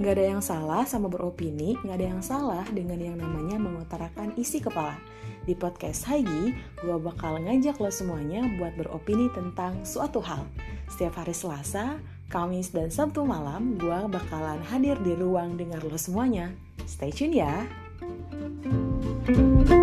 nggak ada yang salah sama beropini, nggak ada yang salah dengan yang namanya mengutarakan isi kepala. Di podcast Haigi, gue bakal ngajak lo semuanya buat beropini tentang suatu hal. Setiap hari Selasa, Kamis, dan Sabtu malam, gue bakalan hadir di ruang dengar lo semuanya. Stay tune ya! thank you